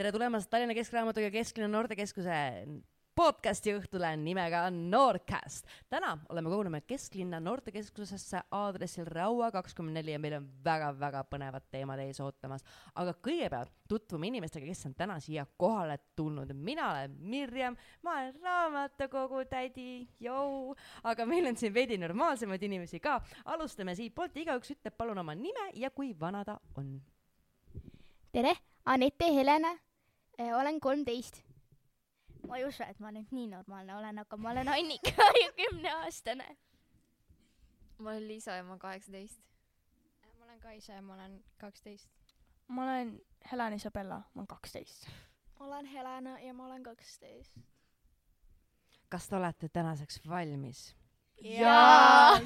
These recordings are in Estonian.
tere tulemast Tallinna Keskraamatukogu Kesklinna Noortekeskuse podcasti õhtule nimega Noorcast. täna oleme kogunenud Kesklinna Noortekeskusesse aadressil Raua kakskümmend neli ja meil on väga-väga põnevad teemad ees ootamas. aga kõigepealt tutvume inimestega, kes on täna siia kohale tulnud. mina olen Mirjam, ma olen raamatukogu tädi, jõu, aga meil on siin veidi normaalsemaid inimesi ka. alustame siitpoolt, igaüks ütleb palun oma nime ja kui vana ta on. tere, Anette Helena, olen kolmteist ma ei usu, et ma nüüd nii normaalne olen, aga ma olen Annika ja kümneaastane. ma olen Liisa ja ma olen kaheksateist. ma olen Kaisa ja ma olen kaksteist. ma olen Helen Isabella, ma olen kaksteist. ma olen Helena ja ma olen kaksteist. kas te olete tänaseks valmis? jaa.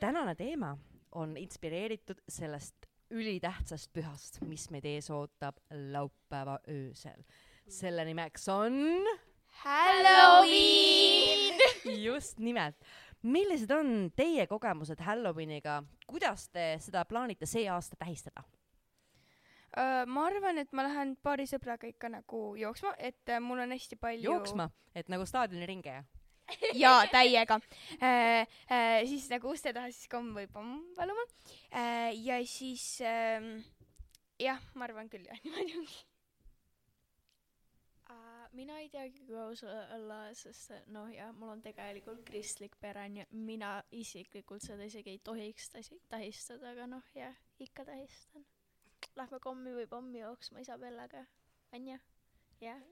tänane teema on inspireeritud sellest ülitähtsast pühast, mis meid ees ootab laupäeva öösel selle nimeks on Halloween just nimelt. millised on teie kogemused Halloweeniga, kuidas te seda plaanite see aasta tähistada? Ma arvan, et ma lähen paari sõbraga ikka nagu jooksma, et uh, mul on hästi palju. jooksma, et nagu staadioniringe ja? jaa, täiega äh,. Äh, siis nagu uste taha siis komm või pomm paluma äh,. ja siis äh, jah, ma arvan küll jah, niimoodi ongi mina ei teagi, kui aus olla, sest noh, jah, mul on tegelikult kristlik pere, nii et mina isiklikult seda isegi ei tohiks tähistada, aga noh, jah, ikka tähistan. Lähme kommi või pommi jooksma Isabellaga, onju, jah.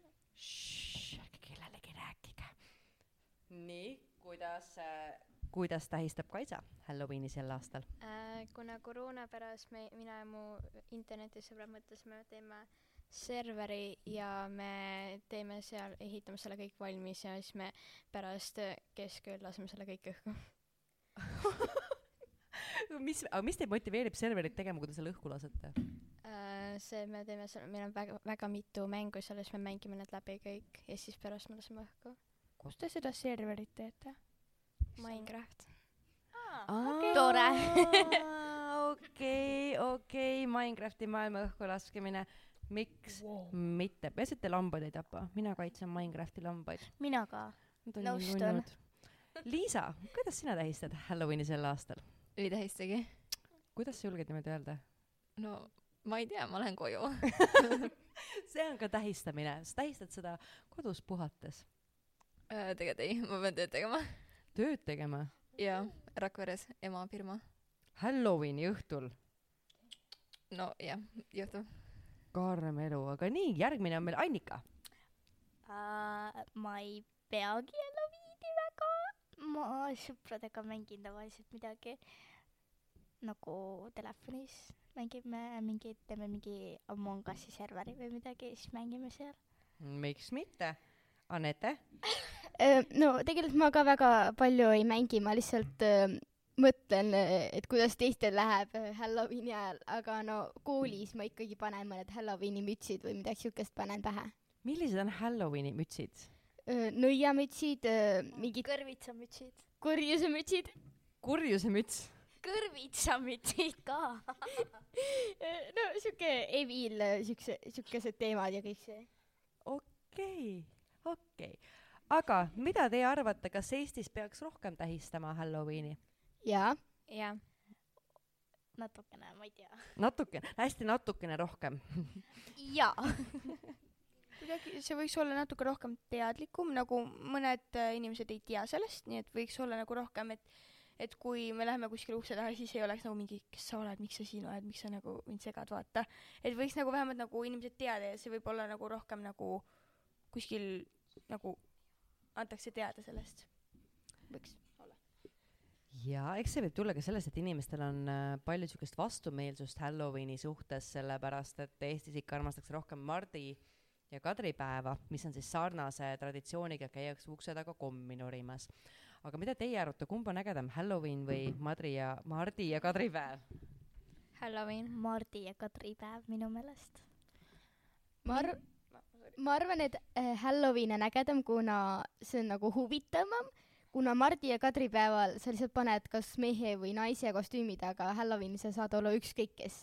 Nii, kuidas äh, kuidas tähistab Kaisa Halloweeni sel aastal äh,? kuna koroona pärast me, mina ja mu internetisõbrad mõtlesime, et teeme serveri ja me teeme seal, ehitame selle kõik valmis ja siis me pärast keskööl laseme selle kõik õhku mis, aga mis teid motiveerib serverit tegema, kui te selle õhku lasete uh,? see, me teeme seal, meil on väga, väga mitu mängu seal ja siis me mängime need läbi kõik ja siis pärast me laseme õhku. Kus te seda serverit teete? Minecraft. Okay. tore. okei, okei, Minecrafti maailma õhku laskemine miks wow. mitte, peaasi, et te lambaid ei tapa, mina kaitsen Minecrafti lambaid. mina ka. nõustun. Liisa, kuidas sina tähistad Halloweeni sel aastal? ei tähistagi. kuidas sa julged niimoodi öelda? no ma ei tea, ma lähen koju see on ka tähistamine, sa tähistad seda kodus puhates äh,? tegelikult ei, ma pean tööd tegema. tööd tegema? jaa, Rakveres ema firma. Halloweeni õhtul? no jah, juhtub karm elu, aga nii, järgmine on meil Annika uh,. ma ei peagi Halloweeni väga, ma sõpradega mängin tavaliselt midagi nagu telefonis mängime mingit, teeme mingi Among Us'i serveri või midagi, siis mängime seal. miks mitte? Anette no tegelikult ma ka väga palju ei mängi, ma lihtsalt mõtlen, et kuidas teistel läheb äh, Halloweeni ajal, aga no koolis ma ikkagi panen mõned Halloweeni mütsid või midagi siukest panen pähe. millised on Halloweeni mütsid? nõiamütsid, mingid kõrvitsamütsid. kurjusemütsid. kurjusemüts? kõrvitsamütsid ka no siuke evil, siukse, siukesed teemad ja kõik see. okei okay,, okei okay. Aga mida teie arvate, kas Eestis peaks rohkem tähistama Halloweeni? jaa. jah. natukene, ma ei tea. natukene, hästi natukene rohkem jaa kuidagi see võiks olla natuke rohkem teadlikum, nagu mõned äh, inimesed ei tea sellest, nii et võiks olla nagu rohkem, et et kui me läheme kuskile ukse taha, siis ei oleks nagu mingi, kes sa oled, miks sa siin oled, miks sa nagu mind segad, vaata. et võiks nagu vähemalt nagu inimesed teada ja see võib olla nagu rohkem nagu kuskil nagu antakse teada sellest. võiks ja eks see võib tulla ka sellest, et inimestel on äh, palju niisugust vastumeelsust Halloweeni suhtes, sellepärast et Eestis ikka armastatakse rohkem mardi ja kadripäeva, mis on siis sarnase traditsiooniga, käiakse ukse taga kommi norimas. aga mida teie arvate, kumb on ägedam, Halloween või Madri ja, mardi ja kadripäev? Halloween. mardi ja kadripäev minu meelest. ma arv-, ma arvan, et äh, Halloween on ägedam, kuna see on nagu huvitavam kuna Mardi ja Kadri päeval sa lihtsalt paned kas mehe või naise kostüümi taga Halloweenil sa saad olla ükskõik kes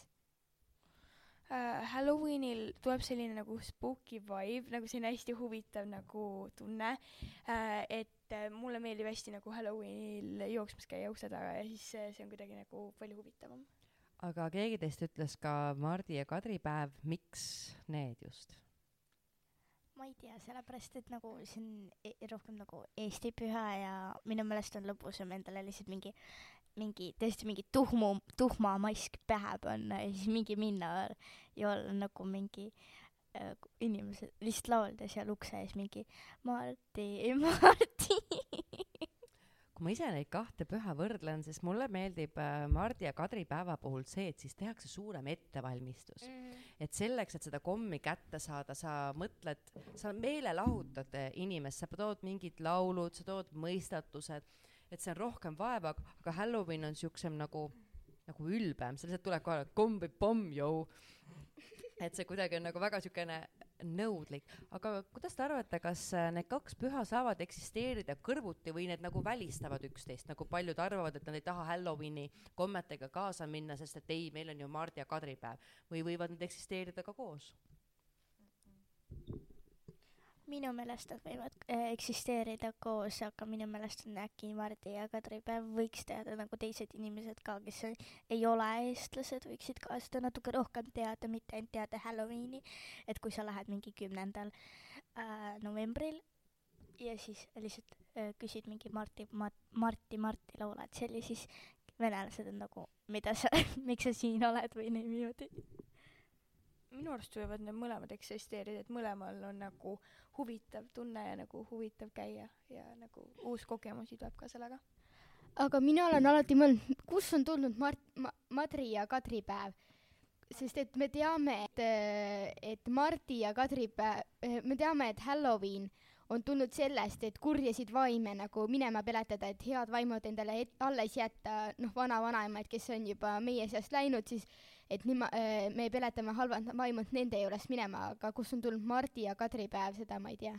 äh, Halloweenil tuleb selline nagu spooky vibe, nagu selline hästi huvitav nagu tunne äh,. et äh, mulle meeldib hästi nagu Halloweenil jooksmas käia ukse taga ja siis äh, see on kuidagi nagu palju huvitavam. aga keegi teist ütles ka Mardi ja Kadri päev, miks need just? Ma ei tea, sellepärast et nagu see on e rohkem nagu Eesti püha ja minu meelest on lõbusam endale lihtsalt mingi, mingi tõesti mingi tuhmu, tuhma mask pähe panna ja siis mingi minna ja olla nagu mingi äh, inimesed lihtsalt laulda seal ukse ees mingi Marti, Marti. Kui ma ise neid kahte püha võrdlen, siis mulle meeldib äh, Mardi ja Kadri päeva puhul see, et siis tehakse suurem ettevalmistus. et selleks, et seda kommi kätte saada, sa mõtled, sa meelelahutad eh, inimest, sa tood mingid laulud, sa tood mõistatused, et see on rohkem vaeva, aga Halloween on siuksem nagu, nagu ülbem, sa lihtsalt tuleb kohale, komm või pomm, jõu. et see kuidagi on nagu väga siukene nõudlik, aga kuidas te arvate, kas äh, need kaks püha saavad eksisteerida kõrvuti või need nagu välistavad üksteist, nagu paljud arvavad, et nad ei taha Halloweeni kommetega kaasa minna, sest et ei, meil on ju Mardi ja Kadri päev. Või võivad need eksisteerida ka koos? Minu meelest nad võivad äh, eksisteerida koos, aga minu meelest on äkki Mardi ja Kadri päev võiks teada nagu teised inimesed ka, kes ei- ole eestlased, võiksid ka seda natuke rohkem teada, mitte ainult teada Halloweeni. et kui sa lähed mingi kümnendal äh, novembril ja siis lihtsalt äh, küsid mingi Marti, Marti, Marti laulad seal ja siis venelased on nagu, mida sa, miks sa siin oled või niimoodi. Minu arust võivad need mõlemad eksisteerida, et mõlemal on nagu huvitav tunne ja nagu huvitav käia ja nagu uus kogemusi tuleb ka sellega. aga mina olen alati mõelnud, kus on tulnud Mart- ma,, Madri ja Kadri päev. sest et me teame, et, et Mardi ja Kadri päev, me teame, et Halloween on tulnud sellest, et kurjasid vaime nagu minema peletada, et head vaimud endale et, alles jätta, noh, vana-vanaemaid, kes on juba meie seast läinud, siis et nema-, me peletame halvad vaimud nende juurest minema, aga kus on tulnud Mardi ja Kadri päev, seda ma ei tea.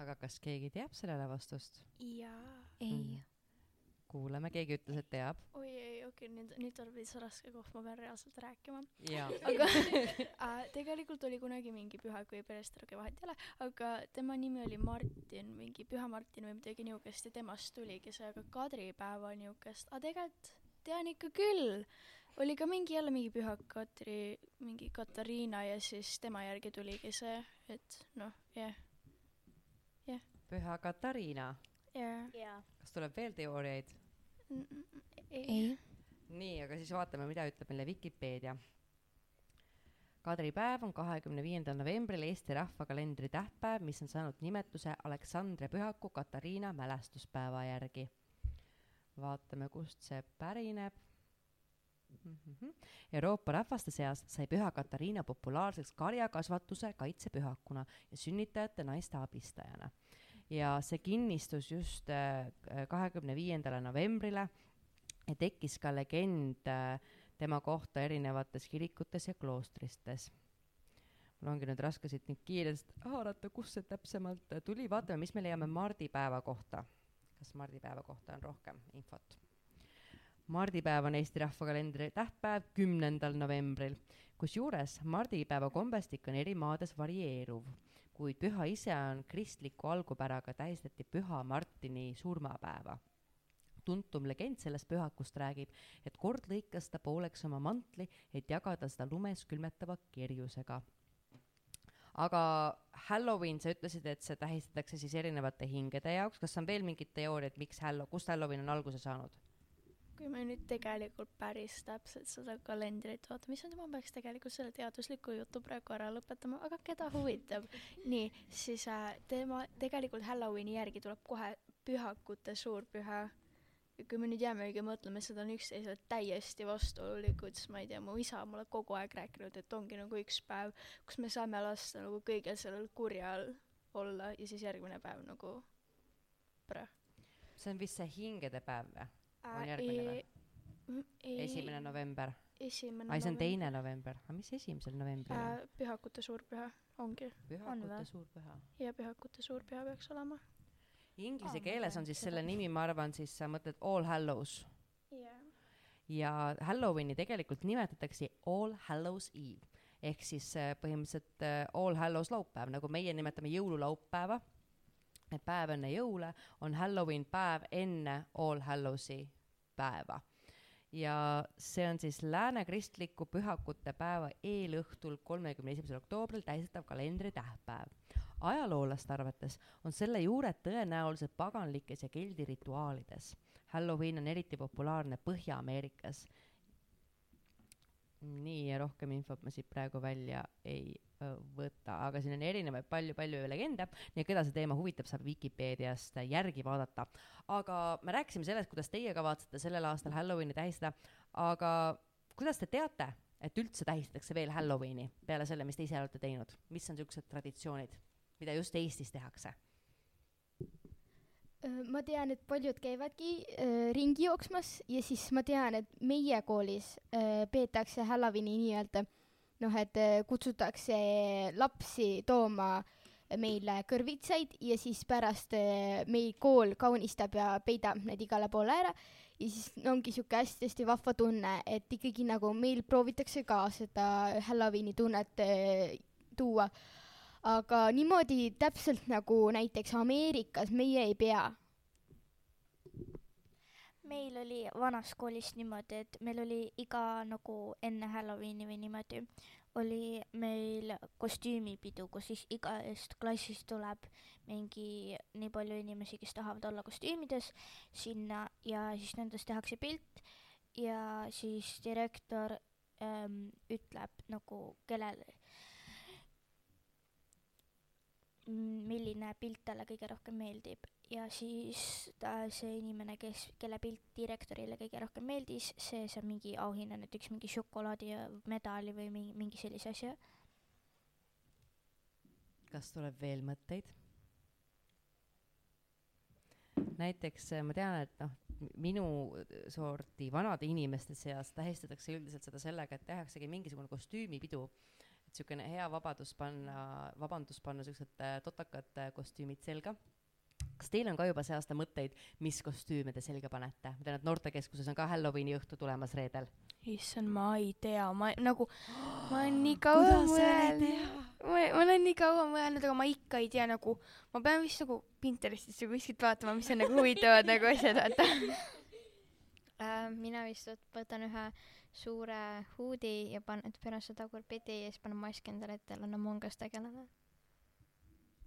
aga kas keegi teab sellele vastust? jaa. ei. kuulame, keegi ütles, et teab. oi ei, okei, nüüd, nüüd tuleb veits raske koht, ma pean reaalselt rääkima. jaa. aga äh, tegelikult oli kunagi mingi püha, kui pärast rohkem vahet ei ole, aga tema nimi oli Martin, mingi Püha Martin või midagi niukest ja temast tuligi see, aga kadripäeva niukest, aga tegelikult tean ikka küll. Oli ka mingi jälle mingi Püha Katri, mingi Katariina ja siis tema järgi tuligi see, et noh, jah, püha Katariina, jah. jaa. kas tuleb veel teooriaid? ei. nii, aga siis vaatame, mida ütleb meile Vikipeedia. kadripäev on kahekümne viiendal novembril Eesti rahvakalendri tähtpäev, mis on saanud nimetuse Aleksandria pühaku Katariina mälestuspäeva järgi. vaatame, kust see pärineb. Euroopa rahvaste seas sai püha Katariina populaarseks karjakasvatuse kaitsepühakuna ja sünnitajate naiste abistajana. ja see kinnistus just kahekümne viiendale novembrile ja tekkis ka legend äh, tema kohta erinevates kirikutes ja kloostristes. mul ongi nüüd raske siit nüüd kiiresti haarata, kust see täpsemalt äh, tuli, vaatame, mis me leiame mardipäeva kohta. kas mardipäeva kohta on rohkem infot? Mardipäev on Eesti rahvakalendri tähtpäev kümnendal novembril, kusjuures mardipäeva kombestik on eri maades varieeruv, kuid püha ise on kristliku algupäraga, tähistati püha Martini surmapäeva tuntum legend sellest pühakust räägib, et kord lõikas ta pooleks oma mantli, et jagada seda lumes külmetava kerjusega. aga Halloween, sa ütlesid, et see tähistatakse siis erinevate hingede jaoks, kas on veel mingid teooriad, miks Hallo-, kust Halloween on alguse saanud? Kui me nüüd tegelikult päris täpselt seda kalendrit vaatame, issand, ma peaks tegelikult selle teadusliku jutu praegu ära lõpetama, aga keda huvitab. nii, siis äh, tema, tegelikult Halloweeni järgi tuleb kohe pühakute suurpüha. kui me nüüd jäämegi mõtlema, seda on üksteisele täiesti vastuolulikud, siis ma ei tea, mu isa on mulle kogu aeg rääkinud, et ongi nagu üks päev, kus me saame lasta nagu kõigel sellel kurjal olla ja siis järgmine päev nagu see on vist see hingede päev või? On järgmine või? esimene november. esimene ai, see on teine november, aga mis esimesel novembril on? äh,. pühakute suurpüha ongi pühakute vä? suurpüha. ja pühakute suurpüha peaks olema. Inglise ma keeles on siis selle nimi, ma arvan, siis sa mõtled All Hallows jah. ja Halloweeni tegelikult nimetatakse All Hallows Eve ehk siis äh, põhimõtteliselt äh, All Hallows laupäev, nagu meie nimetame jõululaupäeva. Et päev enne jõule on Halloween päev enne All Hallowsi päeva ja see on siis lääne kristliku pühakute päeva eelõhtul, kolmekümne esimesel oktoobril tähistatav kalendri tähtpäev. ajaloolaste arvates on selle juured tõenäoliselt paganlikes ja keldi rituaalides. Halloween on eriti populaarne Põhja-Ameerikas. nii ja rohkem infot ma siit praegu välja ei võta, aga siin on erinevaid palju-palju legende, nii et keda see teema huvitab, saab Vikipeediast järgi vaadata aga me rääkisime sellest, kuidas teie kavatsete sellel aastal Halloweeni tähistada, aga kuidas te teate, et üldse tähistatakse veel Halloweeni peale selle, mis te ise olete teinud, mis on niisugused traditsioonid, mida just Eestis tehakse? ma tean, et paljud käivadki äh, ringi jooksmas ja siis ma tean, et meie koolis äh, peetakse Halloweeni nii-öelda noh, et äh, kutsutakse lapsi tooma meile kõrvitsaid ja siis pärast äh, meil kool kaunistab ja peidab need igale poole ära ja siis ongi sihuke hästi-hästi vahva tunne, et ikkagi nagu meil proovitakse ka seda Halloweeni tunnet äh, tuua aga niimoodi täpselt nagu näiteks Ameerikas meie ei pea. Meil oli vanas koolis niimoodi, et meil oli iga nagu enne Halloweeni või niimoodi oli meil kostüümipidu, kus siis igast klassist tuleb mingi nii palju inimesi, kes tahavad olla kostüümides sinna ja siis nendest tehakse pilt ja siis direktor ähm, ütleb nagu kellel, milline pilt talle kõige rohkem meeldib ja siis ta, see inimene, kes, kelle pilt direktorile kõige rohkem meeldis, see saab mingi auhinna, näiteks mingi šokolaadi ja medali või mingi, mingi sellise asja. kas tuleb veel mõtteid? näiteks äh, ma tean, et noh, minu sorti vanade inimeste seas tähistatakse üldiselt seda sellega, et tehaksegi mingisugune kostüümipidu et niisugune hea vabadus panna, vabandus panna siuksed äh, totakad äh, kostüümid selga. kas teil on ka juba see aasta mõtteid, mis kostüüme te selga panete? ma tean, et noortekeskuses on ka Halloweeni õhtu tulemas reedel. issand, ma ei tea, ma nagu, ma olen nii kaua mõelnud, ma, ma olen nii kaua mõelnud, aga ma ikka ei tea nagu, ma pean vist nagu Pinterestisse kuskilt vaatama, mis on nagu huvitavad nagu asjad, vaata äh, mina vist võt- võtan ühe suure huudi ja panen pärast seda tagurpidi ja siis panen maski endale ette olen Among Us tegelane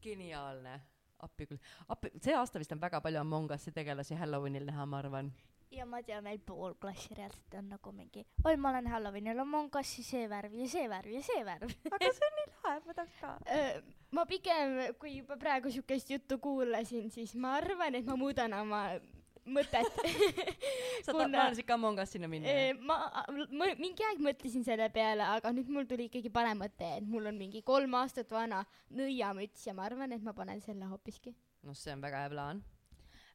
geniaalne, appi küll, appi, see aasta vist on väga palju Among Us'i tegelasi Halloweenil näha, ma arvan. ja ma tean, meil pool klassi reaalselt on nagu mingi, oi, ma olen Halloweenil Among Us'i see värv ja see värv ja see värv aga see on nii lahe, ma tahaks ka. ma pigem, kui juba praegu siukest juttu kuulasin, siis ma arvan, et ma muudan oma mõtet sa tahad Kuna- plaanisid ka Among Us sinna minna? Eh, ma, ma mingi aeg mõtlesin selle peale, aga nüüd mul tuli ikkagi parem mõte, et mul on mingi kolm aastat vana nõiamüts ja ma arvan, et ma panen selle hoopiski. noh, see on väga hea plaan.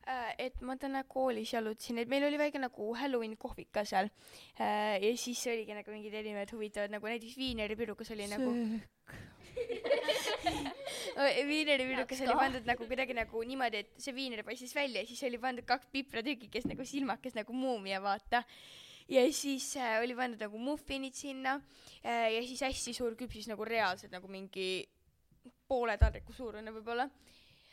Äh, et ma täna koolis jalutasin, et meil oli väike nagu Halloweeni kohvik ka seal äh, ja siis oligi nagu mingid erinevad huvitavad nagu näiteks viineripirukas oli nagu viineripirukas oli pandud nagu kuidagi nagu niimoodi, et see viiner paistis välja ja siis oli pandud kaks pipratükikest nagu silmakes nagu muumia vaata ja siis äh, oli pandud nagu muffinid sinna äh, ja siis hästi suur küpsis nagu reaalselt nagu mingi poole taldriku suurune võib-olla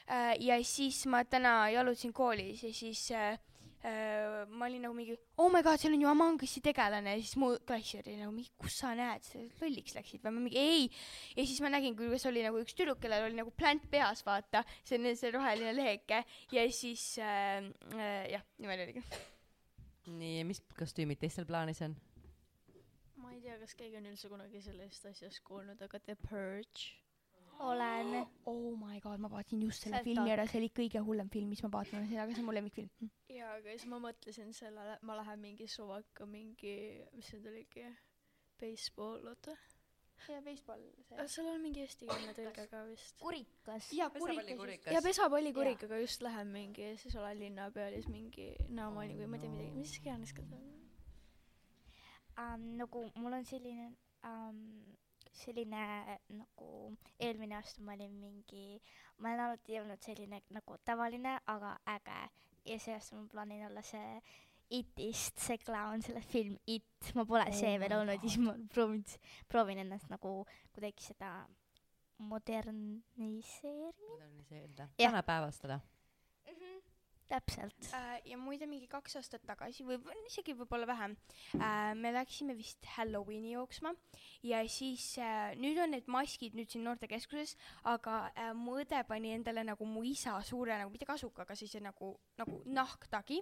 äh,. ja siis ma täna jalutasin koolis ja siis äh, ma olin nagu mingi oh my god, seal on ju Among Us'i tegelane ja siis mu klass oli nagu mingi kus sa näed, sa lolliks läksid või ma mingi ei. ja siis ma nägin, kuidas oli nagu üks tüdruk, kellel oli nagu plänt peas, vaata, see on see roheline leheke ja siis äh, äh, jah, niimoodi oligi. nii, mis kostüümid teistel plaanis on? ma ei tea, kas keegi on üldse kunagi sellest asjast kuulnud, aga The Purge. Olen oh my god, ma vaatasin just selle Sealt filmi ära, see oli kõige hullem film, mis ma vaatasin olen, aga see on mu lemmikfilm. jaa, aga siis ma mõtlesin sellele, ma lähen mingi suvaka mingi, mis see nüüd oligi, baseball, oota. ja baseball see. seal on mingi eestikeelne tõlge ka vist. kurikas. ja pesapallikurikas. ja pesapallikurikaga just lähen mingi, siis olen linna peal ja siis mingi näomaali või ma ei tea midagi, mis iganes ka ta on. um,. nagu mul on selline um,, selline nagu eelmine aasta ma olin mingi, ma olen alati olnud selline nagu tavaline, aga äge. Ja see aasta ma plaanin olla see Itist, see klaun, sellest film It, ma pole see Oh veel my olnud siis ma proovin, proovin ennast nagu kuidagi seda moderniseerida. moderniseerida, tänapäevastada. täpselt. Äh, ja muide mingi kaks aastat tagasi või isegi võib-olla vähem äh,, me läksime vist Halloweeni jooksma. Ja siis äh, nüüd on need maskid nüüd siin noortekeskuses, aga äh, mu õde pani endale nagu mu isa suure nagu mitte kasukaga, siis nagu, nagu nahktagi.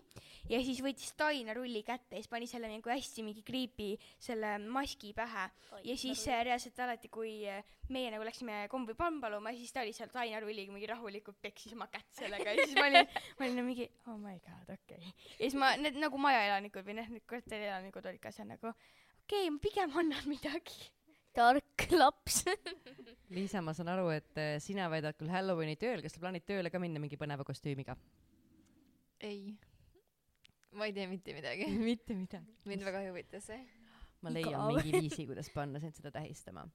Ja siis võttis tainarulli kätte ja siis pani selle nagu hästi mingi creepy selle maski pähe. Ja siis äh, reaalselt alati, kui äh, meie nagu läksime kombi palmpaluma, siis ta oli seal tainarulliga mingi rahulikult peksis oma kätt sellega ja siis ma olin, ma olin mingi oh my god, okei okay.. ja siis ma, need nagu majaelanikud või noh, need korterielanikud olid ka seal nagu okei okay,, ma pigem annan midagi. tark laps. Liisa, ma saan aru, et äh, sina väidad küll Halloweeni tööl, kas sa plaanid tööle ka minna mingi põneva kostüümiga? ei. ma ei tee mitte midagi. mitte midagi. mind väga ei huvita see. ma leian Igav. mingi viisi, kuidas panna sind seda tähistama.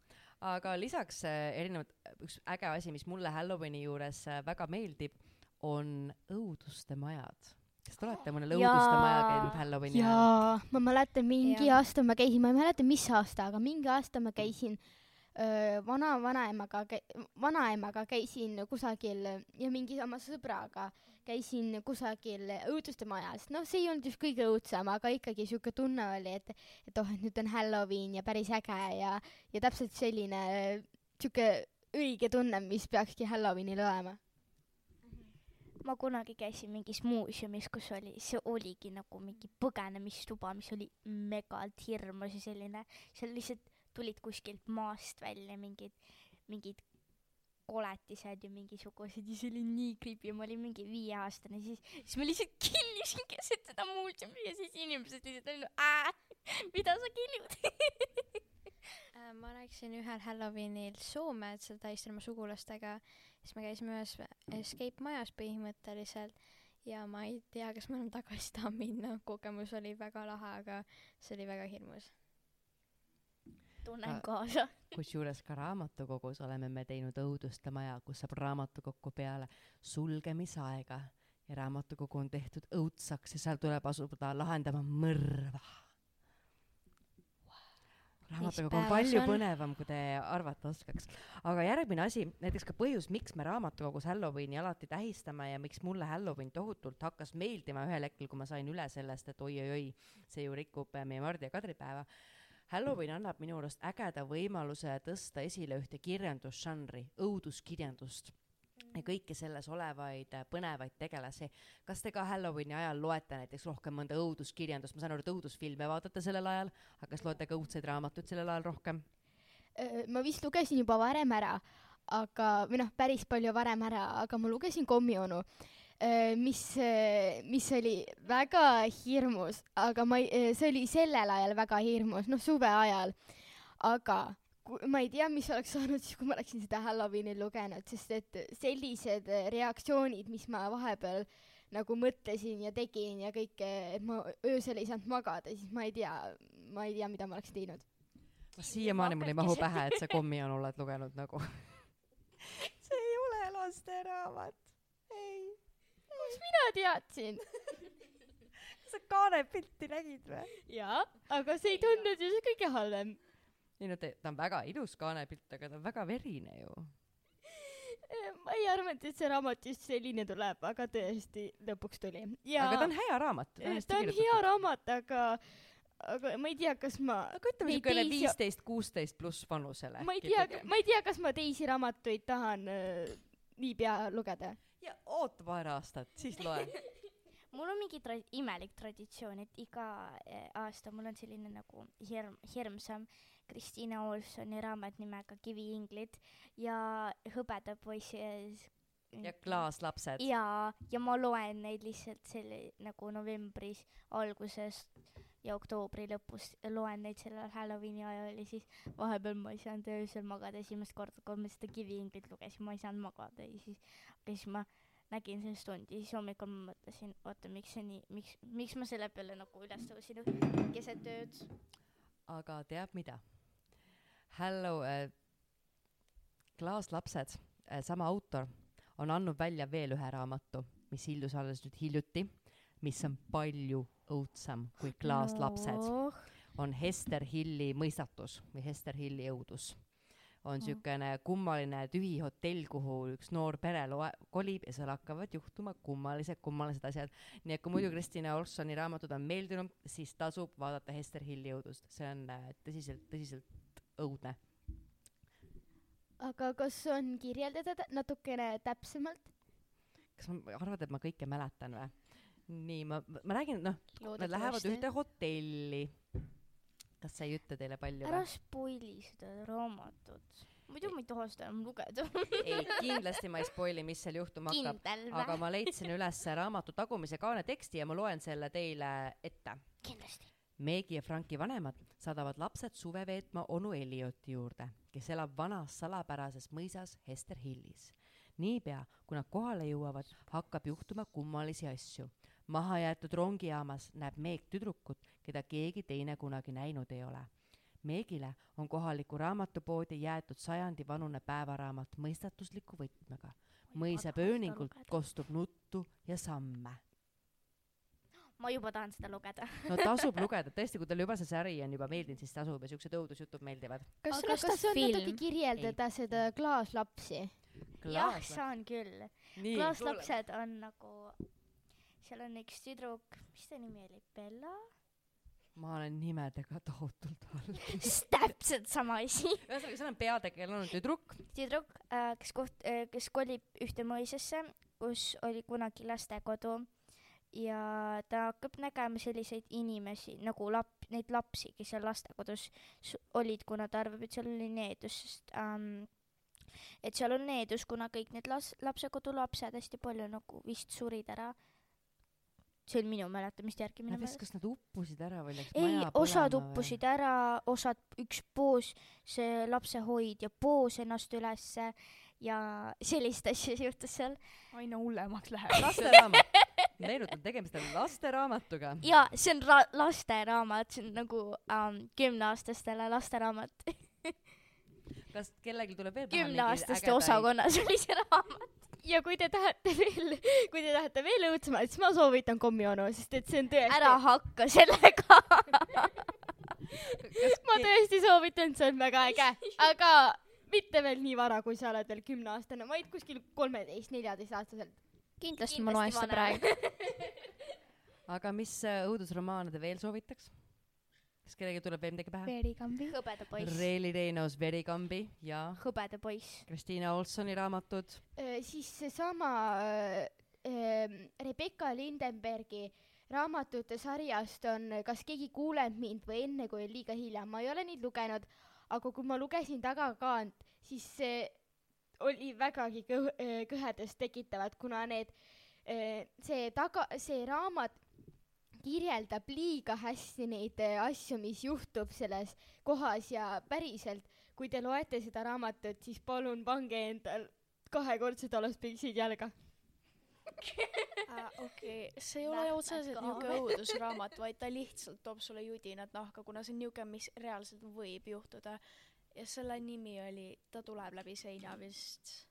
aga lisaks äh, erinevad, üks äge asi, mis mulle Halloweeni juures äh, väga meeldib, on õuduste majad. kas te olete mõnel õuduste majal käinud Halloweeni ajal? jaa, ma mäletan mingi Jah. aasta ma käisin, ma ei mäleta, mis aasta, aga mingi aasta ma käisin vana-vanaemaga, vanaemaga käisin kusagil ja mingi oma sõbraga käisin kusagil õuduste majas, noh, see ei olnud just kõige õudsem, aga ikkagi siuke tunne oli, et, et oh, et nüüd on Halloween ja päris äge ja, ja täpselt selline siuke õige tunne, mis peakski Halloweenil olema. Ma kunagi käisin mingis muuseumis, kus oli, see oligi nagu mingi põgenemistuba, mis oli megalt hirmus ja selline, seal lihtsalt tulid kuskilt maast välja mingid, mingid koletised ja mingisugused ja see oli nii creepy, ma olin mingi viieaastane, siis, siis ma lihtsalt killisin keset seda muuseumi ja siis inimesed lihtsalt olid, mida sa killud? Äh, ma läksin ühel Halloweenil Soome, et seal tähistada oma sugulastega, siis me käisime ühes escape majas põhimõtteliselt ja ma ei tea, kas ma enam tagasi tahan minna, kogemus oli väga lahe, aga see oli väga hirmus. tunnen Ah. kaasa. kusjuures ka raamatukogus oleme me teinud õuduste maja, kus saab raamatukokku peale sulgemisaega ja raamatukogu on tehtud õudsaks ja seal tuleb asuda lahendama mõrva. Raamatukogu on palju on? põnevam, kui te arvata oskaks. aga järgmine asi, näiteks ka põhjus, miks me raamatukogus Halloweeni alati tähistame ja miks mulle Halloween tohutult hakkas meeldima ühel hetkel, kui ma sain üle sellest, et oi-oi-oi, see ju rikub äh, meie Mardi ja Kadri päeva. Halloween annab minu arust ägeda võimaluse tõsta esile ühte kirjandusžanri, õuduskirjandust ja kõiki selles olevaid äh, põnevaid tegelasi. kas te ka Halloweeni ajal loete näiteks rohkem mõnda õuduskirjandust, ma saan aru, et õudusfilme vaatate sellel ajal, aga kas loete ka õudseid raamatuid sellel ajal rohkem? Ma vist lugesin juba varem ära, aga, või noh, päris palju varem ära, aga ma lugesin Kommionu, mis, mis oli väga hirmus, aga ma ei, see oli sellel ajal väga hirmus, noh suve ajal. aga ma ei tea, mis oleks saanud siis, kui ma oleksin seda Halloweenil lugenud, sest et sellised äh, reaktsioonid, mis ma vahepeal nagu mõtlesin ja tegin ja kõike, et ma öösel ei saanud magada, siis ma ei tea, ma ei tea, mida ma oleks teinud. siiamaani mul ei mahu pähe, et sa Kommionu oled lugenud nagu. see ei ole lasteraamat. ei. kust mina teadsin? sa kaanepilti nägid või? jaa, aga see ei tundunud ju see kõige halvem. Ei no te- ta on väga ilus kaanepilt, aga ta on väga verine ju. ma ei arvanud, et see raamat just selline tuleb, aga tõesti lõpuks tuli. aga ta on hea raamat. ta on hea raamat, aga, aga ma ei tea, kas ma, aga ütleme teisi- viisteist, kuusteist pluss vanusele. ma ei tea, ma ei tea, kas ma teisi raamatuid tahan äh, niipea lugeda. ja oota paar aastat, siis loe. mul on mingi tra-, imelik traditsioon, et iga eh, aasta mul on selline nagu hirm, hirmsam Kristiina Olsoni raamat nimega Kiviinglid ja Hõbedapoisi ja klaaslapsed. ja, ja ma loen neid lihtsalt selle nagu novembris alguses ja oktoobri lõpus loen neid sellel Halloweeni ajal ja siis vahepeal ma ei saanud öösel magada esimest korda, kui ma seda Kiviinglit lugesin, ma ei saanud magada ja siis, ja siis ma nägin sellest tundi, siis hommikul ma mõtlesin, oota, miks see nii, miks, miks ma selle peale nagu üles tõusin keset ööd. aga teab mida? Hello äh,, klaaslapsed äh,, sama autor on andnud välja veel ühe raamatu, mis ilmus alles nüüd hiljuti. mis on palju õudsem kui klaaslapsed no., on Hester Hilli mõistatus või Hester Hilli õudus. On siukene kummaline tühi hotell, kuhu üks noor pere loe-, kolib ja seal hakkavad juhtuma kummalised, kummalised asjad. nii et kui muidu Kristina Olsoni raamatud on meeldinud, siis tasub vaadata Hester Hilli õudust, see on äh, tõsiselt, tõsiselt õudne. aga kas on kirjeldada natukene täpsemalt? kas ma arvad, et ma kõike mäletan või? nii, ma, ma räägin, noh, nad lähevad ühte hotelli. Kas see ei ütle teile palju ära spoili seda raamatut. muidu ma ei taha seda enam lugeda. ei, kindlasti ma ei spoil'i, mis seal juhtuma hakkab, aga ma leidsin üles raamatu tagumise kaane teksti ja ma loen selle teile ette. kindlasti. Meegi ja Franki vanemad saadavad lapsed suve veetma onu Elioti juurde, kes elab vanas salapärases mõisas Hester Hillis. niipea, kui nad kohale jõuavad, hakkab juhtuma kummalisi asju. mahajäetud rongijaamas näeb Meeg tüdrukut, keda keegi teine kunagi näinud ei ole. Meegile on kohaliku raamatupoodi jäetud sajandivanune päevaraamat mõistatusliku võtmega. mõisa pööningult kostub nuttu ja samme ma juba tahan seda lugeda. no tasub lugeda, tõesti, kui teile juba see sari on juba meeldinud, siis tasub ja siuksed õudusjutud meeldivad. kas sellest kas on on natuke kirjeldada seda klaaslapsi? jah, saan küll. klaaslapsed on nagu, seal on üks tüdruk, mis ta nimi oli, Bella? Ma olen nimedega tohutult halb. täpselt sama asi. ühesõnaga, seal on peategelane on tüdruk, tüdruk, kes koht-, kes kolib ühte mõisasse, kus oli kunagi lastekodu ja ta hakkab nägema selliseid inimesi nagu lap-, neid lapsi, kes seal lastekodus olid, kuna ta arvab, et seal oli needus, sest ähm, et seal on needus, kuna kõik need las-, lapsekodu lapsed hästi palju nagu vist surid ära. See on minu mäletamist järgi minu meelest. kas nad uppusid ära või läks ei maja, osad uppusid ära, osad, üks poos, see lapsehoidja poos ennast ülesse ja sellist asja juhtus seal. aina hullemaks läheb. või? lasteraamat, meenutan, tegemist on lasteraamatuga. ja see on ra-, lasteraamat, see on nagu ähm, kümneaastastele lasteraamat. kas kellelgi tuleb veel kümneaastaste osakonnas oli see raamat. Ja kui te tahate veel, kui te tahate veel õudsemat, siis ma soovitan kommionu, sest et see on tõesti, ära hakka sellega. ma tõesti soovitan, see on väga äge, aga mitte veel nii vara, kui sa oled veel kümneaastane, vaid kuskil kolmeteist, neljateistaastaselt. kindlasti ma loen seda praegu. aga mis äh, õudusromaane te veel soovitaks? Kas kellelgi tuleb veel midagi pähe? veerikambi. hõbeda poiss, Reili Reinos Verikambi ja hõbeda poiss. Kristiina Olsoni raamatud. siis seesama äh, Rebecca Lindenbergi raamatute sarjast on Kas keegi kuuleb mind või Enne kui on liiga hilja, ma ei ole neid lugenud, aga kui ma lugesin tagakaant, siis see oli vägagi kõh-, kõhedust tekitavad, kuna need, see taga, see raamat kirjeldab liiga hästi neid eh, asju, mis juhtub selles kohas ja päriselt, kui te loete seda raamatut, siis palun pange endal kahekordsed aluspüksid jalga. okei, see ei ole otseselt niuke õudusraamat, vaid ta lihtsalt toob sulle judinad nahka, kuna see on niuke, mis reaalselt võib juhtuda. ja selle nimi oli Ta tuleb läbi seina vist,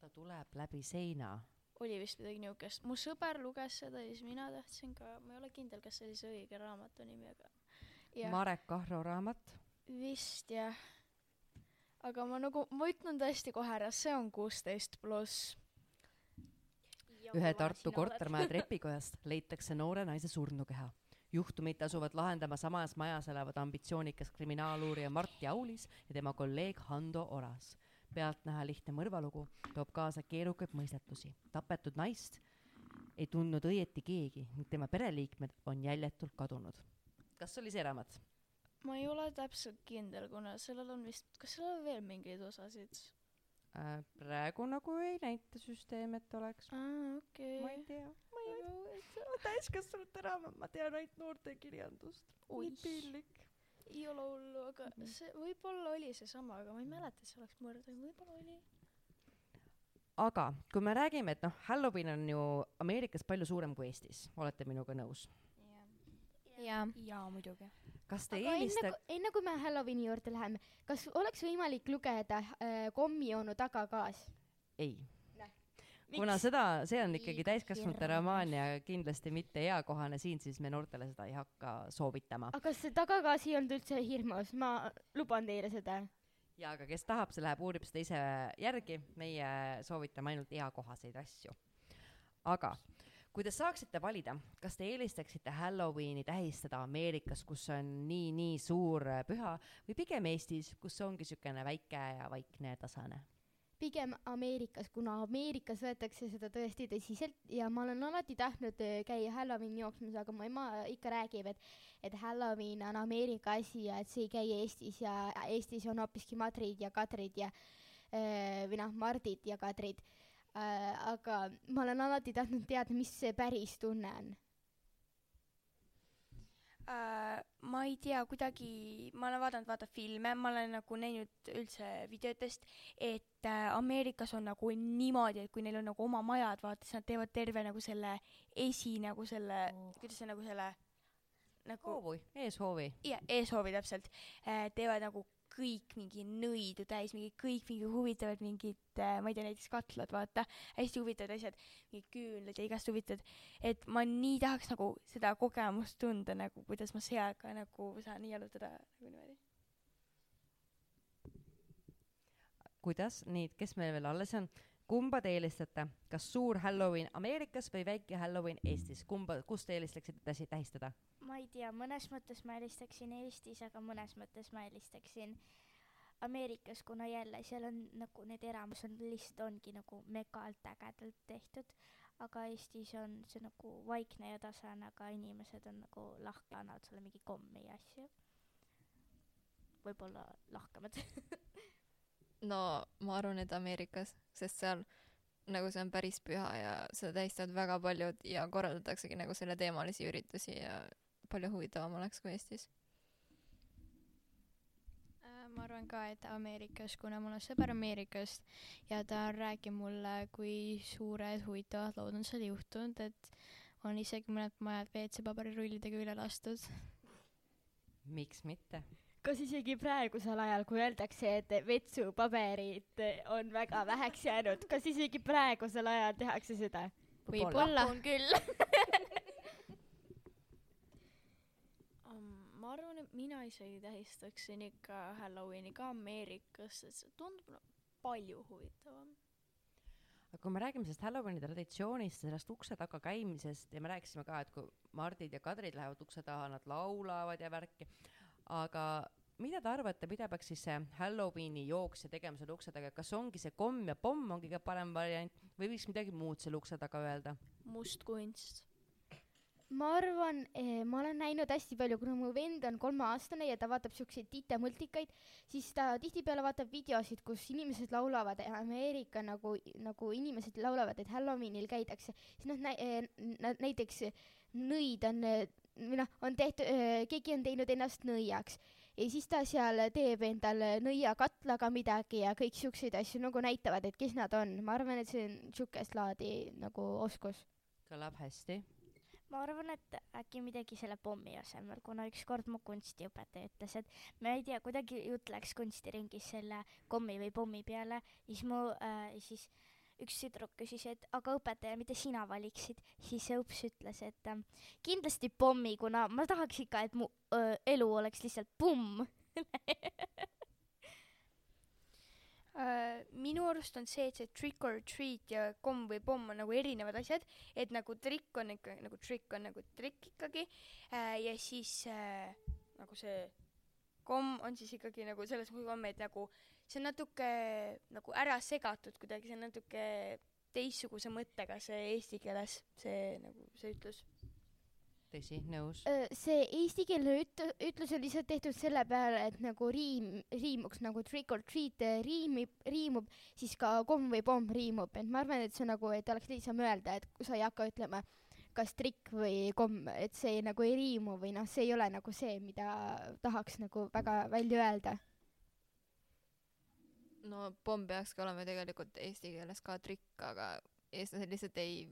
ta tuleb läbi seina. Oli vist midagi niukest. mu sõber luges seda ja siis mina tahtsin ka, ma ei ole kindel, kas see oli see õige raamatu nimi, aga jah, Marek Kahro raamat. vist jah. aga ma nagu, ma ütlen tõesti kohe ära, see on kuusteist pluss. ühe Tartu kortermaja trepikojast leitakse noore naise surnukeha. juhtumit asuvad lahendama samas majas elavad ambitsioonikas kriminaaluurija Martti Aulis ja tema kolleeg Hando Oras. Pealtnäha lihtne mõrvalugu toob kaasa keerukaid mõistetusi. tapetud naist ei tundnud õieti keegi ning tema pereliikmed on jäljetult kadunud. kas oli see raamat? ma ei ole täpselt kindel, kuna sellel on vist, kas sellel on veel mingeid osasid? Äh, praegu nagu ei näita süsteem, et oleks. aa, okei ma ei tea, ma ei see on täiskasvanute raamat, ma tean ainult noortekirjandust. Oi. piinlik. Ei ole hullu, aga see võib-olla oli seesama, aga ma ei mäleta, et see oleks mõrd, võib-olla oli. aga kui me räägime, et noh, Halloween on ju Ameerikas palju suurem kui Eestis, olete minuga nõus? jaa. jaa, muidugi. kas te aga enne kui, enne kui me Halloweeni juurde läheme, kas oleks võimalik lugeda äh, kommionu tagakaas? ei Näh.. Kuna seda, see on ikkagi täiskasvanute romaan ja kindlasti mitte eakohane siin, siis me noortele seda ei hakka soovitama. aga see tagakasi ei olnud üldse hirmus, ma luban teile seda. ja aga kes tahab, see läheb uurib seda ise järgi, meie soovitame ainult eakohaseid asju. aga kui te saaksite valida, kas te eelistaksite Halloweeni tähistada Ameerikas, kus on nii-nii suur püha või pigem Eestis, kus ongi niisugune väike ja vaikne ja tasane? Pigem Ameerikas, kuna Ameerikas võetakse seda tõesti tõsiselt ja ma olen alati tahtnud äh, käia Halloweeni jooksmas, aga mu ema ikka räägib, et et Halloween on Ameerika asi ja et see ei käi Eestis ja Eestis on hoopiski Madrid ja Kadrid ja äh, või noh, Mardid ja Kadrid äh,. aga ma olen alati tahtnud teada, mis see päris tunne on. äh,. ma ei tea, kuidagi, ma olen vaadanud vaata filme, ma olen nagu näinud üldse videotest, et äh, Ameerikas on nagu niimoodi, et kui neil on nagu oma majad, vaata siis nad teevad terve nagu selle esi nagu selle oh., kuidas see nagu selle nagu hoovi, eeshoovi. ja eeshoovi täpselt äh,, teevad nagu kõik mingi nõidu täis, mingi kõik mingi huvitavad mingid äh,, ma ei tea, näiteks katlad, vaata, hästi huvitavad asjad, mingid küünlad ja igast huvitavad, et ma nii tahaks nagu seda kogemust tunda nagu, kuidas ma seal ka nagu saan jalutada nagu niimoodi. kuidas, nii, kes meil veel alles on? Kumba te eelistate, kas suur Halloween Ameerikas või väike Halloween Eestis, kumba, kus te eelistaksite tähistada? ma ei tea, mõnes mõttes ma helistaksin Eestis, aga mõnes mõttes ma helistaksin Ameerikas, kuna jälle seal on nagu need eramus on lihtsalt ongi nagu megalt ägedalt tehtud, aga Eestis on see nagu vaikne ja tasane, aga inimesed on nagu lahke, annavad sulle mingi kommi ja asju. võib-olla lahkemad. no ma arvan, et Ameerikas, sest seal nagu see on päris püha ja seda tähistavad väga paljud ja korraldataksegi nagu selleteemalisi üritusi ja palju huvitavam oleks kui Eestis. Äh, ma arvan ka, et Ameerikas, kuna mul on sõber Ameerikast ja ta on rääkinud mulle, kui suured huvitavad lood on seal juhtunud, et on isegi mõned majad WC-paberirullidega üle lastud. miks mitte? Kas isegi praegusel ajal, kui öeldakse, et vetsupaberit on väga väheks jäänud, kas isegi praegusel ajal tehakse seda? võib-olla. on küll. um,. ma arvan, et mina isegi tähistaksin ikka Halloweeni ka Ameerikas, sest see tundub no, palju huvitavam. aga kui me räägime sellest Halloweeni traditsioonist, sellest ukse taga käimisest ja me rääkisime ka, et kui Mardid ja Kadrid lähevad ukse taha, nad laulavad ja värki, aga mida te arvate, mida peaks siis see Halloweeni jooksja tegema seal ukse taga, kas ongi see komm ja pomm on kõige parem variant või võiks midagi muud selle ukse taga öelda? must kunst. ma arvan, ma olen näinud hästi palju, kuna mu vend on kolmeaastane ja ta vaatab siukseid titemultikaid, siis ta tihtipeale vaatab videosid, kus inimesed laulavad Ameerika nagu, nagu inimesed laulavad, et Halloweenil käidakse, siis noh nä-, nad näiteks nõid on või noh, on tehtud, keegi on teinud ennast nõiaks ja siis ta seal teeb endale nõiakatlaga midagi ja kõik siukseid asju nagu näitavad, et kes nad on. ma arvan, et see on siukest laadi nagu oskus. kõlab hästi. ma arvan, et äkki midagi selle pommi asemel, kuna ükskord mu kunstiõpetaja ütles, et ma ei tea, kuidagi jutt läks kunstiringis selle kommi või pommi peale, siis mu äh,, siis üks tüdruk küsis, et aga õpetaja, mida sina valiksid, siis see õps ütles, et äh, kindlasti pommi, kuna ma tahaks ikka, et mu äh, elu oleks lihtsalt pumm. Uh, minu arust on see, et see trick or treat ja komm või pomm on nagu erinevad asjad, et nagu trikk on ikka nagu trikk on nagu trikk ikkagi uh, ja siis uh, nagu see komm on siis ikkagi nagu selles mõttes komm, et nagu see on natuke nagu ära segatud kuidagi, see on natuke teistsuguse mõttega see eesti keeles see nagu see ütlus. tõsi, nõus. see eestikeelne üt-, ütlus on lihtsalt tehtud selle peale, et nagu riim, riimuks nagu trick or treat eh, riimib, riimub, siis ka komm või pomm riimub, et ma arvan, et see nagu, et oleks lihtsam öelda, et sa ei hakka ütlema kas trikk või komm, et see nagu ei riimu või noh, see ei ole nagu see, mida tahaks nagu väga välja öelda. No pomm peakski olema ju tegelikult eesti keeles ka trikk, aga eestlased lihtsalt ei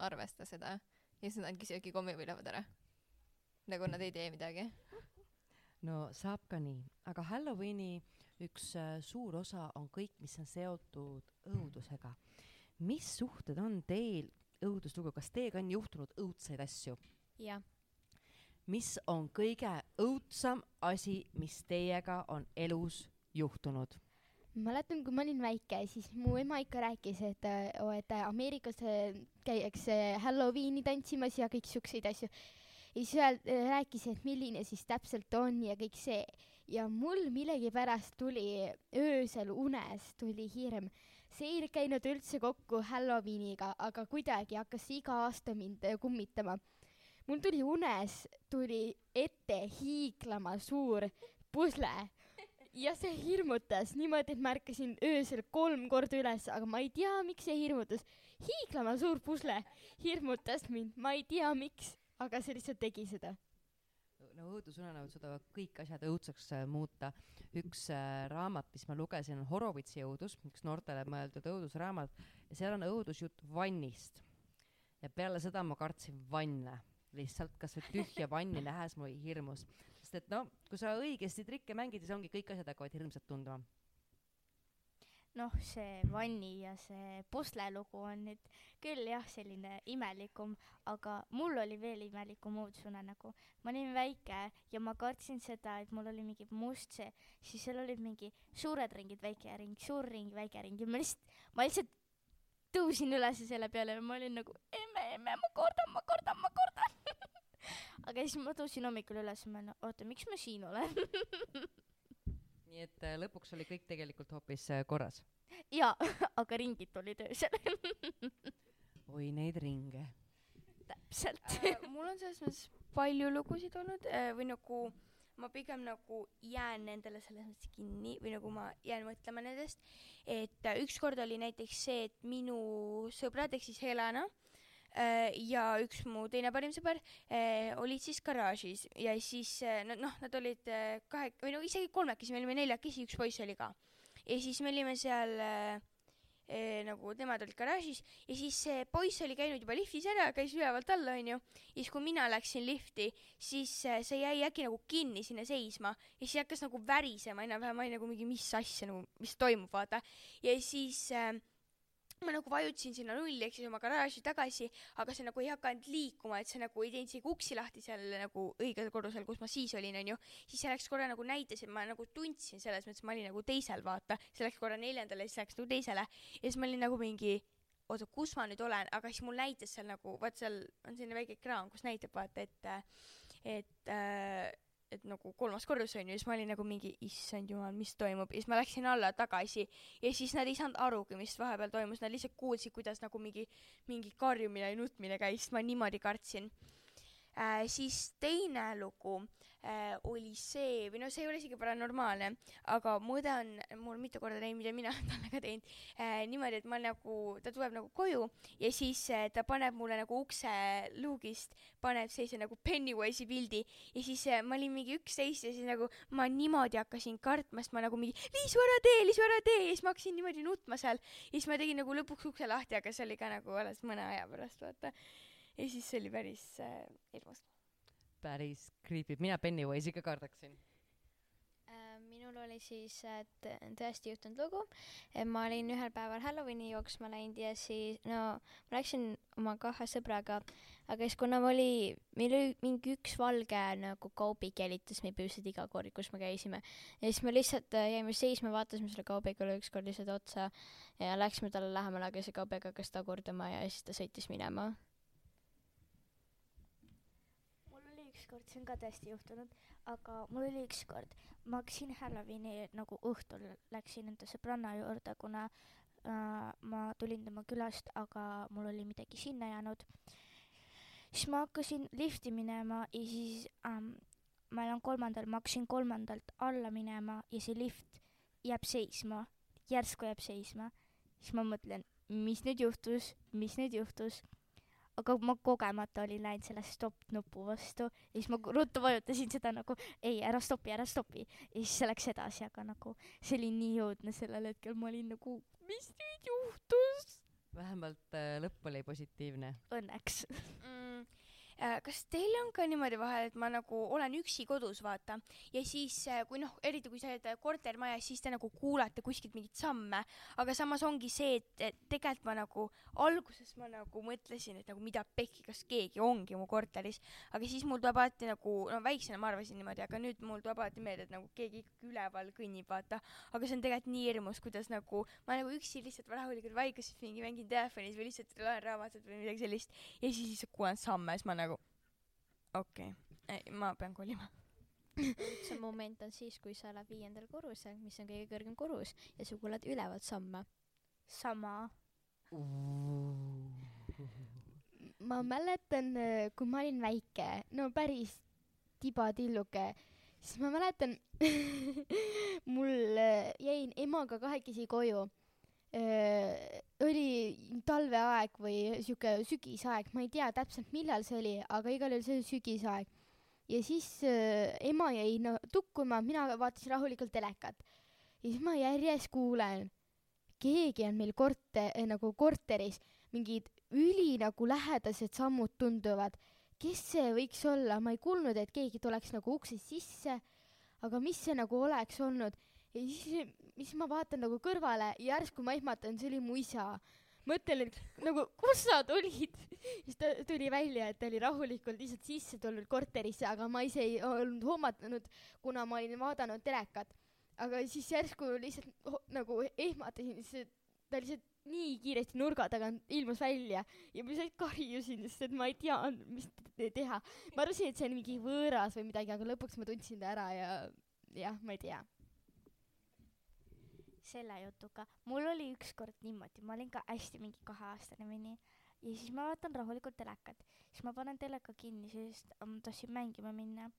arvesta seda ja siis nad küsivadki kommivõileivad ära. nagu nad ei tee midagi. no saab ka nii, aga Halloweeni üks äh, suur osa on kõik, mis on seotud õudusega. mis suhted on teil õuduslugu, kas teiega on juhtunud õudseid asju? jah, mis on kõige õudsam asi, mis teiega on elus juhtunud? mäletan, kui ma olin väike, siis mu ema ikka rääkis, et, et Ameerikas äh, käiakse Halloweeni tantsimas ja kõik siukseid asju. ja siis rääkis, et milline siis täpselt on ja kõik see. ja mul millegipärast tuli öösel unes tuli hirm. see ei käinud üldse kokku Halloweeniga, aga kuidagi hakkas see iga aasta mind äh, kummitama. mul tuli unes, tuli ette hiiglama suur pusle ja see hirmutas niimoodi, et ma ärkasin öösel kolm korda üles, aga ma ei tea, miks see hirmutas. hiiglama suur pusle hirmutas mind, ma ei tea, miks, aga see lihtsalt tegi seda. no õudusunenäod suudavad kõik asjad õudseks äh, muuta. üks äh, raamat, mis ma lugesin, on Horovitsi õudus, üks noortele mõeldud õudusraamat ja seal on õudusjutt vannist. ja peale seda ma kartsin vanne, lihtsalt kasvõi tühja vanni nähes mul hirmus, sest et no kui sa õigesti trikke mängid, siis ongi kõik asjad hakkavad hirmsad tunduma. noh, see vanni ja see pusle lugu on nüüd küll jah, selline imelikum, aga mul oli veel imelikum õudusunenägu. ma olin väike ja ma kartsin seda, et mul oli mingi must see, siis seal olid mingi suured ringid, väike ring, suur ring, väike ring ja ma lihtsalt, ma lihtsalt tõusin üles selle peale ja ma olin nagu emme, emme, ma kordan, ma kordan, ma kordan. Aga siis ma tõusin hommikul üles ja ma olin, oota, miks ma siin olen? nii et äh, lõpuks oli kõik tegelikult hoopis äh, korras. jaa, aga ringid olid öösel. oi neid ringe. täpselt. Äh, mul on selles mõttes palju lugusid olnud äh, või nagu ma pigem nagu jään nendele selles mõttes kinni või nagu ma jään mõtlema nendest, et äh, ükskord oli näiteks see, et minu sõbrad ehk siis Helena äh, ja üks mu teine parim sõber äh, olid siis garaažis ja siis äh, no noh, nad olid äh, kahe või no isegi kolmekesi, me olime neljakesi, üks poiss oli ka. ja siis me olime seal äh, nagu nemad olid garaažis ja siis see poiss oli käinud juba liftis ära, käis ülevalt alla, onju. ja siis, kui mina läksin lifti, siis see jäi äkki nagu kinni sinna seisma ja siis hakkas nagu värisema enam-vähem, ma olin nagu mingi, mis asja nagu, mis toimub, vaata. ja siis äh, ma nagu vajutasin sinna nulli ehk siis oma garaaži tagasi, aga see nagu ei hakanud liikuma, et see nagu ei teinud isegi uksi lahti seal nagu õigel korrusel, kus ma siis olin, onju. siis see läks korra nagu näitas, et ma nagu tundsin selles mõttes, ma olin nagu teisel, vaata. see läks korra neljandale, siis läks nagu teisele ja siis ma olin nagu mingi oota, kus ma nüüd olen, aga siis mul näitas seal nagu, vaat seal on selline väike ekraan, kus näitab vaata, et, et äh, et nagu kolmas korrus on ju, siis ma olin nagu mingi issand jumal, mis toimub. Ja siis ma läksin alla tagasi ja siis nad ei saanud arugi, mis vahepeal toimus, nad lihtsalt kuulsid, kuidas nagu mingi, mingi karjumine ja nutmine käis, ma niimoodi kartsin. Äh,. siis teine lugu äh, oli see, või no see ei ole isegi paranormaalne, aga mu õde on mul mitu korda teinud, mida mina talle ka teinud äh,, niimoodi, et ma nagu, ta tuleb nagu koju ja siis äh, ta paneb mulle nagu ukse luugist, paneb sellise nagu Pennywise'i pildi ja siis äh, ma olin mingi üksteist ja siis nagu ma niimoodi hakkasin kartma, sest ma nagu mingi Liisu ära tee, Liisu ära tee ja siis ma hakkasin niimoodi nutma seal ja siis ma tegin nagu lõpuks ukse lahti, aga see oli ka nagu alles mõne aja pärast, vaata. ja siis see oli päris äh, hirmus. Päris creepy, mina Pennywise'i ka kardaksin. Äh, minul oli siis tõesti juhtunud lugu, et ma olin ühel päeval Halloweeni jooksma läinud ja siis no ma läksin oma kahe sõbraga, aga siis kuna ma oli, meil oli mingi üks valge nagu kaubik jälitas meid põhimõtteliselt iga kord, kus me käisime ja siis me lihtsalt äh, jäime seisma, vaatasime selle kaubikule ükskord lihtsalt otsa ja läksime talle lähemale, aga see kaubik hakkas tagurdama ja siis ta sõitis minema. mul oli ükskord, see on ka tõesti juhtunud, aga mul oli ükskord, ma hakkasin Halloweeni nagu õhtul läksin enda sõbranna juurde, kuna äh, ma tulin tema külast, aga mul oli midagi sinna jäänud. siis ma hakkasin lifti minema ja siis ähm, ma elan kolmandal, ma hakkasin kolmandalt alla minema ja see lift jääb seisma, järsku jääb seisma. siis ma mõtlen, mis nüüd juhtus, mis nüüd juhtus aga ma kogemata olin läinud selle stopp nupu vastu ja siis ma ruttu vajutasin seda nagu ei, ära stopi, ära stopi ja siis see läks edasi, aga nagu see oli nii õudne sellel hetkel, ma olin nagu, mis nüüd juhtus? vähemalt äh, lõpp oli positiivne. Õnneks. mm,. Äh, kas teil on ka niimoodi vahel, et ma nagu olen üksi kodus, vaata, ja siis äh, kui noh, eriti kui sa oled äh, kortermajas, siis te nagu kuulete kuskilt mingeid samme, aga samas ongi see, et tegelikult ma nagu alguses ma nagu mõtlesin, et nagu mida pekki, kas keegi ongi mu korteris, aga siis mul tuleb alati nagu, no väiksena ma arvasin niimoodi, aga nüüd mul tuleb alati meelde, et nagu keegi ikkagi üleval kõnnib, vaata, aga see on tegelikult nii hirmus, kuidas nagu ma nagu üksi lihtsalt rahulikult vaikuses mingi mängin telefonis või lihtsalt loen raamatut või midagi sellist. Ja siis lihtsalt kuulen samme, siis ma nagu okei okay., ma pean kolima. see moment on siis, kui sa elad viiendal korrusel, mis on kõige kõrgem korrus ja sa kuuled ülevalt samme. sama. ma mäletan, kui ma olin väike, no päris tibatilluke, siis ma mäletan, mul äh, jäin emaga kahekesi koju. Oli talveaeg või sihuke sügisaeg, ma ei tea täpselt, millal see oli, aga igal juhul see oli sügisaeg. ja siis äh, ema jäi no tukkuma, mina vaatasin rahulikult telekat ja siis ma järjest kuulen, keegi on meil korte-, nagu korteris, mingid üli nagu lähedased sammud tunduvad. kes see võiks olla, ma ei kuulnud, et keegi tuleks nagu uksest sisse, aga mis see nagu oleks olnud ja siis, siis ma vaatan nagu kõrvale ja järsku ma ehmatan, see oli mu isa. mõtlen, et nagu kus sa tulid, siis ta tuli välja, et ta oli rahulikult lihtsalt sisse tulnud korterisse, aga ma ise ei olnud hoomanud, kuna ma olin vaadanud telekat. aga siis järsku lihtsalt ho- nagu ehmatasin, siis ta lihtsalt nii kiiresti nurga tagant ilmus välja ja ma lihtsalt karjusin, sest et ma ei teadnud, mis te- teha. ma arvasin, et see on mingi võõras või midagi, aga lõpuks ma tundsin ta ära ja jah, ma ei tea. Selle jutuga, mul oli ükskord niimoodi, ma olin ka hästi mingi kaheaastane või nii ja siis ma vaatan rahulikult telekat, siis ma panen teleka kinni, sest ma tahtsin mängima minna.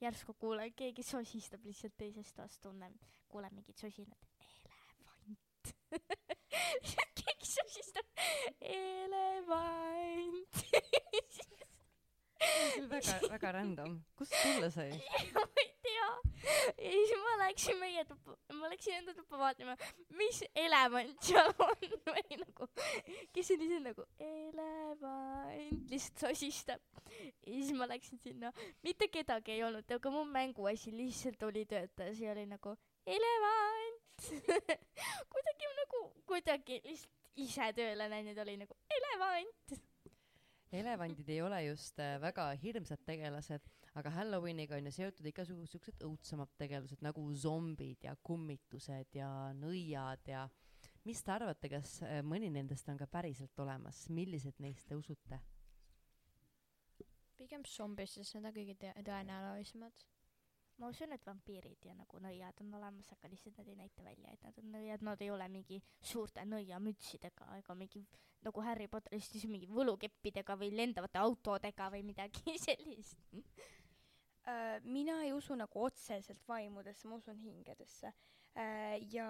järsku kuulen, keegi sosistab lihtsalt teisest toast, tunnen, kuulen mingit sosinat, elevant. keegi sosistab, elevant. väga, väga random. kust tulla sai? ma ei tea. ja siis ma läksin meie tuppa, ma läksin enda tuppa vaatama, mis elevant seal on või nagu, kes on ise nagu elevant, lihtsalt sosistab. ja siis ma läksin sinna, mitte kedagi ei olnud, aga mu mänguasi lihtsalt oli töötajas ja oli nagu elevant. kuidagi nagu, kuidagi lihtsalt ise tööle läinud oli nagu elevant. elevandid ei ole just äh, väga hirmsad tegelased, aga Halloweeniga on ju seotud igasugused siuksed õudsemad tegelased nagu zombid ja kummitused ja nõiad ja mis te arvate, kas äh, mõni nendest on ka päriselt olemas, millised neist te usute? pigem zombid, sest need on kõige tõenäolisemad. ma usun, et vampiirid ja nagu nõiad on olemas, aga lihtsalt nad ei näita välja, et nad on nõiad, nad ei ole mingi suurte nõiamütsidega ega mingi nagu Harry Potteris siis mingi võlukeppidega või lendavate autodega või midagi sellist. Äh, mina ei usu nagu otseselt vaimudesse, ma usun hingedesse. ja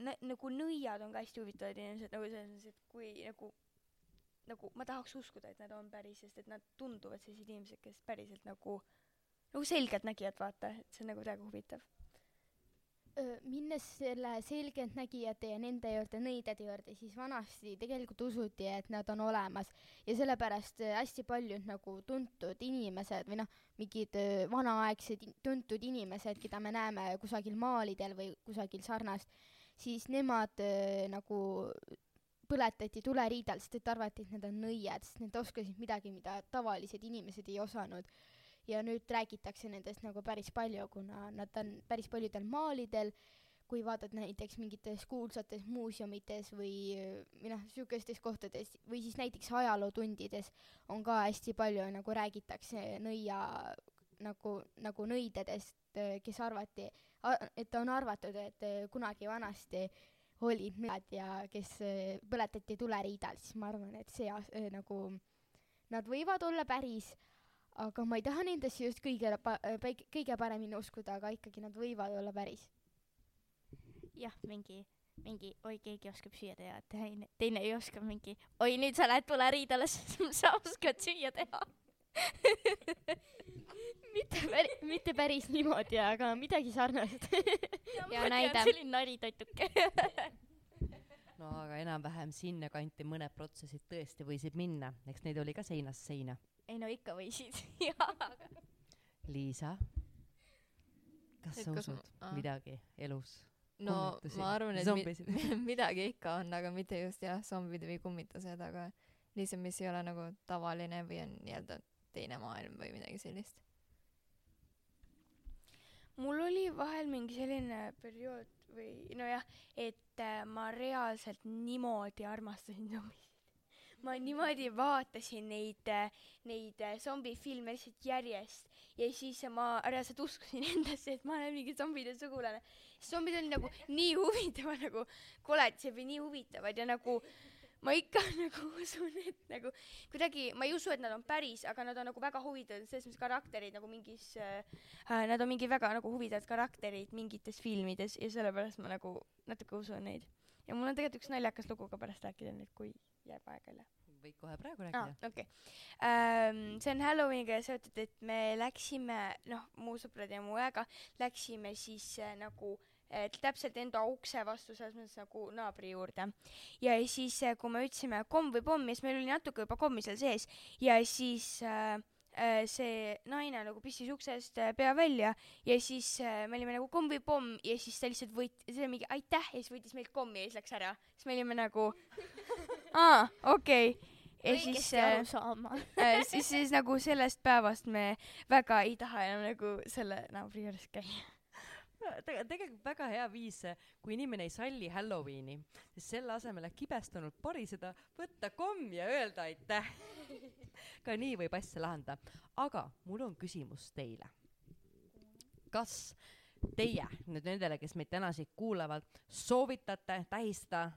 nä- nagu nõiad on ka hästi huvitavad inimesed nagu selles mõttes, et kui nagu nagu ma tahaks uskuda, et nad on päris, sest et nad tunduvad sellised inimesed, kes päriselt nagu nagu selgeltnägijad, vaata, et see on nagu täiega huvitav. Minnes selle selgeltnägijate ja nende juurde, nõidade juurde, siis vanasti tegelikult usuti, et nad on olemas ja sellepärast äh, hästi paljud nagu tuntud inimesed või noh, mingid äh, vanaaegsed tuntud inimesed, keda me näeme kusagil maalidel või kusagil sarnast, siis nemad äh, nagu põletati tuleriidal, sest et arvati, et need on nõiad, sest need oskasid midagi, mida tavalised inimesed ei osanud. Ja nüüd räägitakse nendest nagu päris palju, kuna nad on päris paljudel maalidel, kui vaatad näiteks mingites kuulsates muuseumites või, või noh, niisugustes kohtades või siis näiteks ajalootundides on ka hästi palju nagu räägitakse nõia nagu, nagu nõidedest, kes arvati, et on arvatud, et kunagi vanasti olid nõiad ja kes põletati tuleriidal, siis ma arvan, et see nagu, nad võivad olla päris, aga ma ei taha nendesse just kõige pa-, kõige paremini uskuda, aga ikkagi nad võivad olla päris. jah, mingi, mingi oi, keegi oskab süüa teha, teine, teine ei oska mingi oi, nüüd sa lähed tuleriidale, sa oskad süüa teha. mitte päris, mitte päris niimoodi, aga midagi sarnast. Ja näide. see oli nali toituke. no aga enam-vähem sinnakanti mõned protsessid tõesti võisid minna, eks neid oli ka seinast seina. ei no ikka võisid jaa Liisa, kas Et sa kas usud ma- midagi elus? no Kummitusi, ma arvan, et mi- zombisid. midagi ikka on, aga mitte just jah, zombid või kummitused, aga lihtsalt, mis ei ole nagu tavaline või on nii-öelda teine maailm või midagi sellist. mul oli vahel mingi selline periood või nojah, et äh, ma reaalselt niimoodi armastasin zombisid. ma niimoodi vaatasin neid, neid äh, zombifilme lihtsalt järjest ja siis ma reaalselt uskusin endasse, et ma olen mingi zombide sugulane. zombid on nagu nii huvitavad nagu koledased või nii huvitavad ja nagu ma ikka nagu usun, et nagu kuidagi, ma ei usu, et nad on päris, aga nad on nagu väga huvitavad, selles mõttes karakterid nagu mingis äh, äh, nad on mingi väga nagu huvitavad karakterid mingites filmides ja sellepärast ma nagu natuke usun neid. ja mul on tegelikult üks naljakas lugu ka pärast rääkida nüüd, kui jääb aega üle. võid kohe praegu rääkida,. okei okay.. see on Halloweeniga seotud, et me läksime, noh, mu sõprade ja mu õega läksime siis äh, nagu äh, täpselt enda ukse vastu, selles mõttes nagu naabri juurde. ja siis, kui me ütlesime komm või pomm siis meil oli natuke juba kommi seal sees ja siis äh, see naine nagu pistis uksest pea välja ja siis äh, me olime nagu komm või pomm ja siis ta lihtsalt võit-, see oli mingi aitäh ja siis võttis meilt kommi ja siis läks ära. siis me olime nagu aa, okei okay.. ja siis aru saama. äh, siis, siis nagu sellest päevast me väga ei taha enam nagu selle naabri juures käia. Tege-, tegelikult väga hea viis, kui inimene ei salli Halloweeni, siis selle asemel, et kibestunult poriseda, võtta komm ja öelda aitäh. ka nii võib asja lahendada. aga mul on küsimus teile. kas teie nüüd nendele, kes meid täna siit kuulavad, soovitate tähistada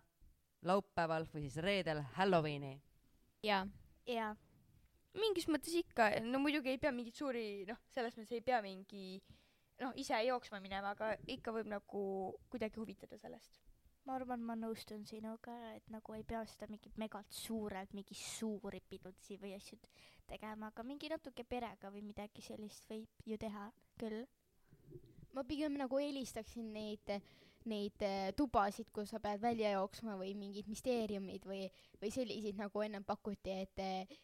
laupäeval või siis reedel Halloweeni? jaa. jaa, mingis mõttes ikka, no muidugi ei pea mingeid suuri, noh, selles mõttes ei pea mingi, noh, ise jooksma minema, aga ikka võib nagu kuidagi huvitada sellest. ma arvan, ma nõustun sinuga, et nagu ei pea seda mingi megalt suurelt mingi suuri pidusid või asju tegema, aga mingi natuke perega või midagi sellist võib ju teha küll. ma pigem nagu eelistaksin neid, neid äh, tubasid, kus sa pead välja jooksma või mingid misteeriumid või, või selliseid, nagu ennem pakuti, et äh,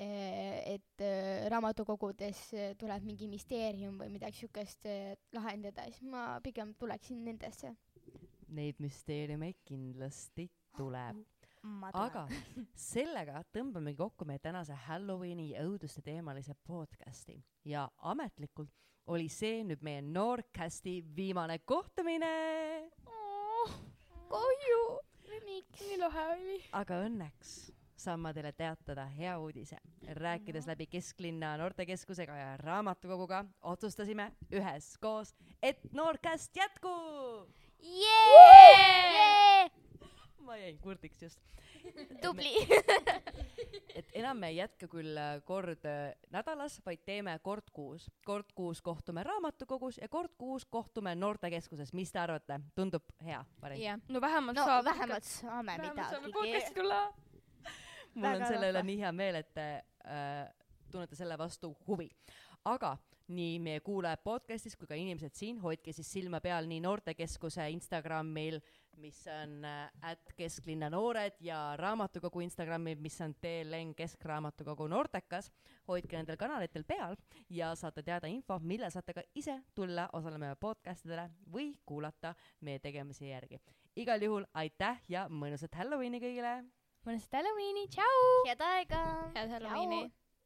et äh, raamatukogudes äh, tuleb mingi misteerium või midagi siukest lahendada, siis ma pigem tuleksin nendesse. Neid müsteeriumeid kindlasti tuleb. aga sellega tõmbamegi kokku meie tänase Halloweeni ja õuduste teemalise podcasti ja ametlikult oli see nüüd meie Nordcasti viimane kohtumine. kahju, miks? nii lahe oli. aga õnneks saan ma teile teatada hea uudise. rääkides läbi Kesklinna noortekeskusega ja raamatukoguga otsustasime üheskoos, et Nordcast jätkub. jee, ma jäin kurdiks just. tubli. et enam me ei jätka küll äh, kord äh, nädalas, vaid teeme kord kuus. kord kuus kohtume raamatukogus ja kord kuus kohtume noortekeskuses. mis te arvate, tundub hea variant? jah. no vähemalt no saab vähemalt saame vähemalt saame podcast'i tulla. Mul on Väga selle üle nii hea meel, et te äh, tunnete selle vastu huvi. aga nii meie kuulajad podcastis kui ka inimesed siin, hoidke siis silma peal nii noortekeskuse Instagramil, mis on at kesklinna noored ja raamatukogu Instagramil, mis on TLN Keskraamatukogu Noortekas. hoidke nendel kanalitel peal ja saate teada info, millal saate ka ise tulla osalema podcast idele või kuulata meie tegemisi järgi. igal juhul aitäh ja mõnusat Halloweeni kõigile mõnusat Halloweeni, tšau. head aega. head Halloweeni.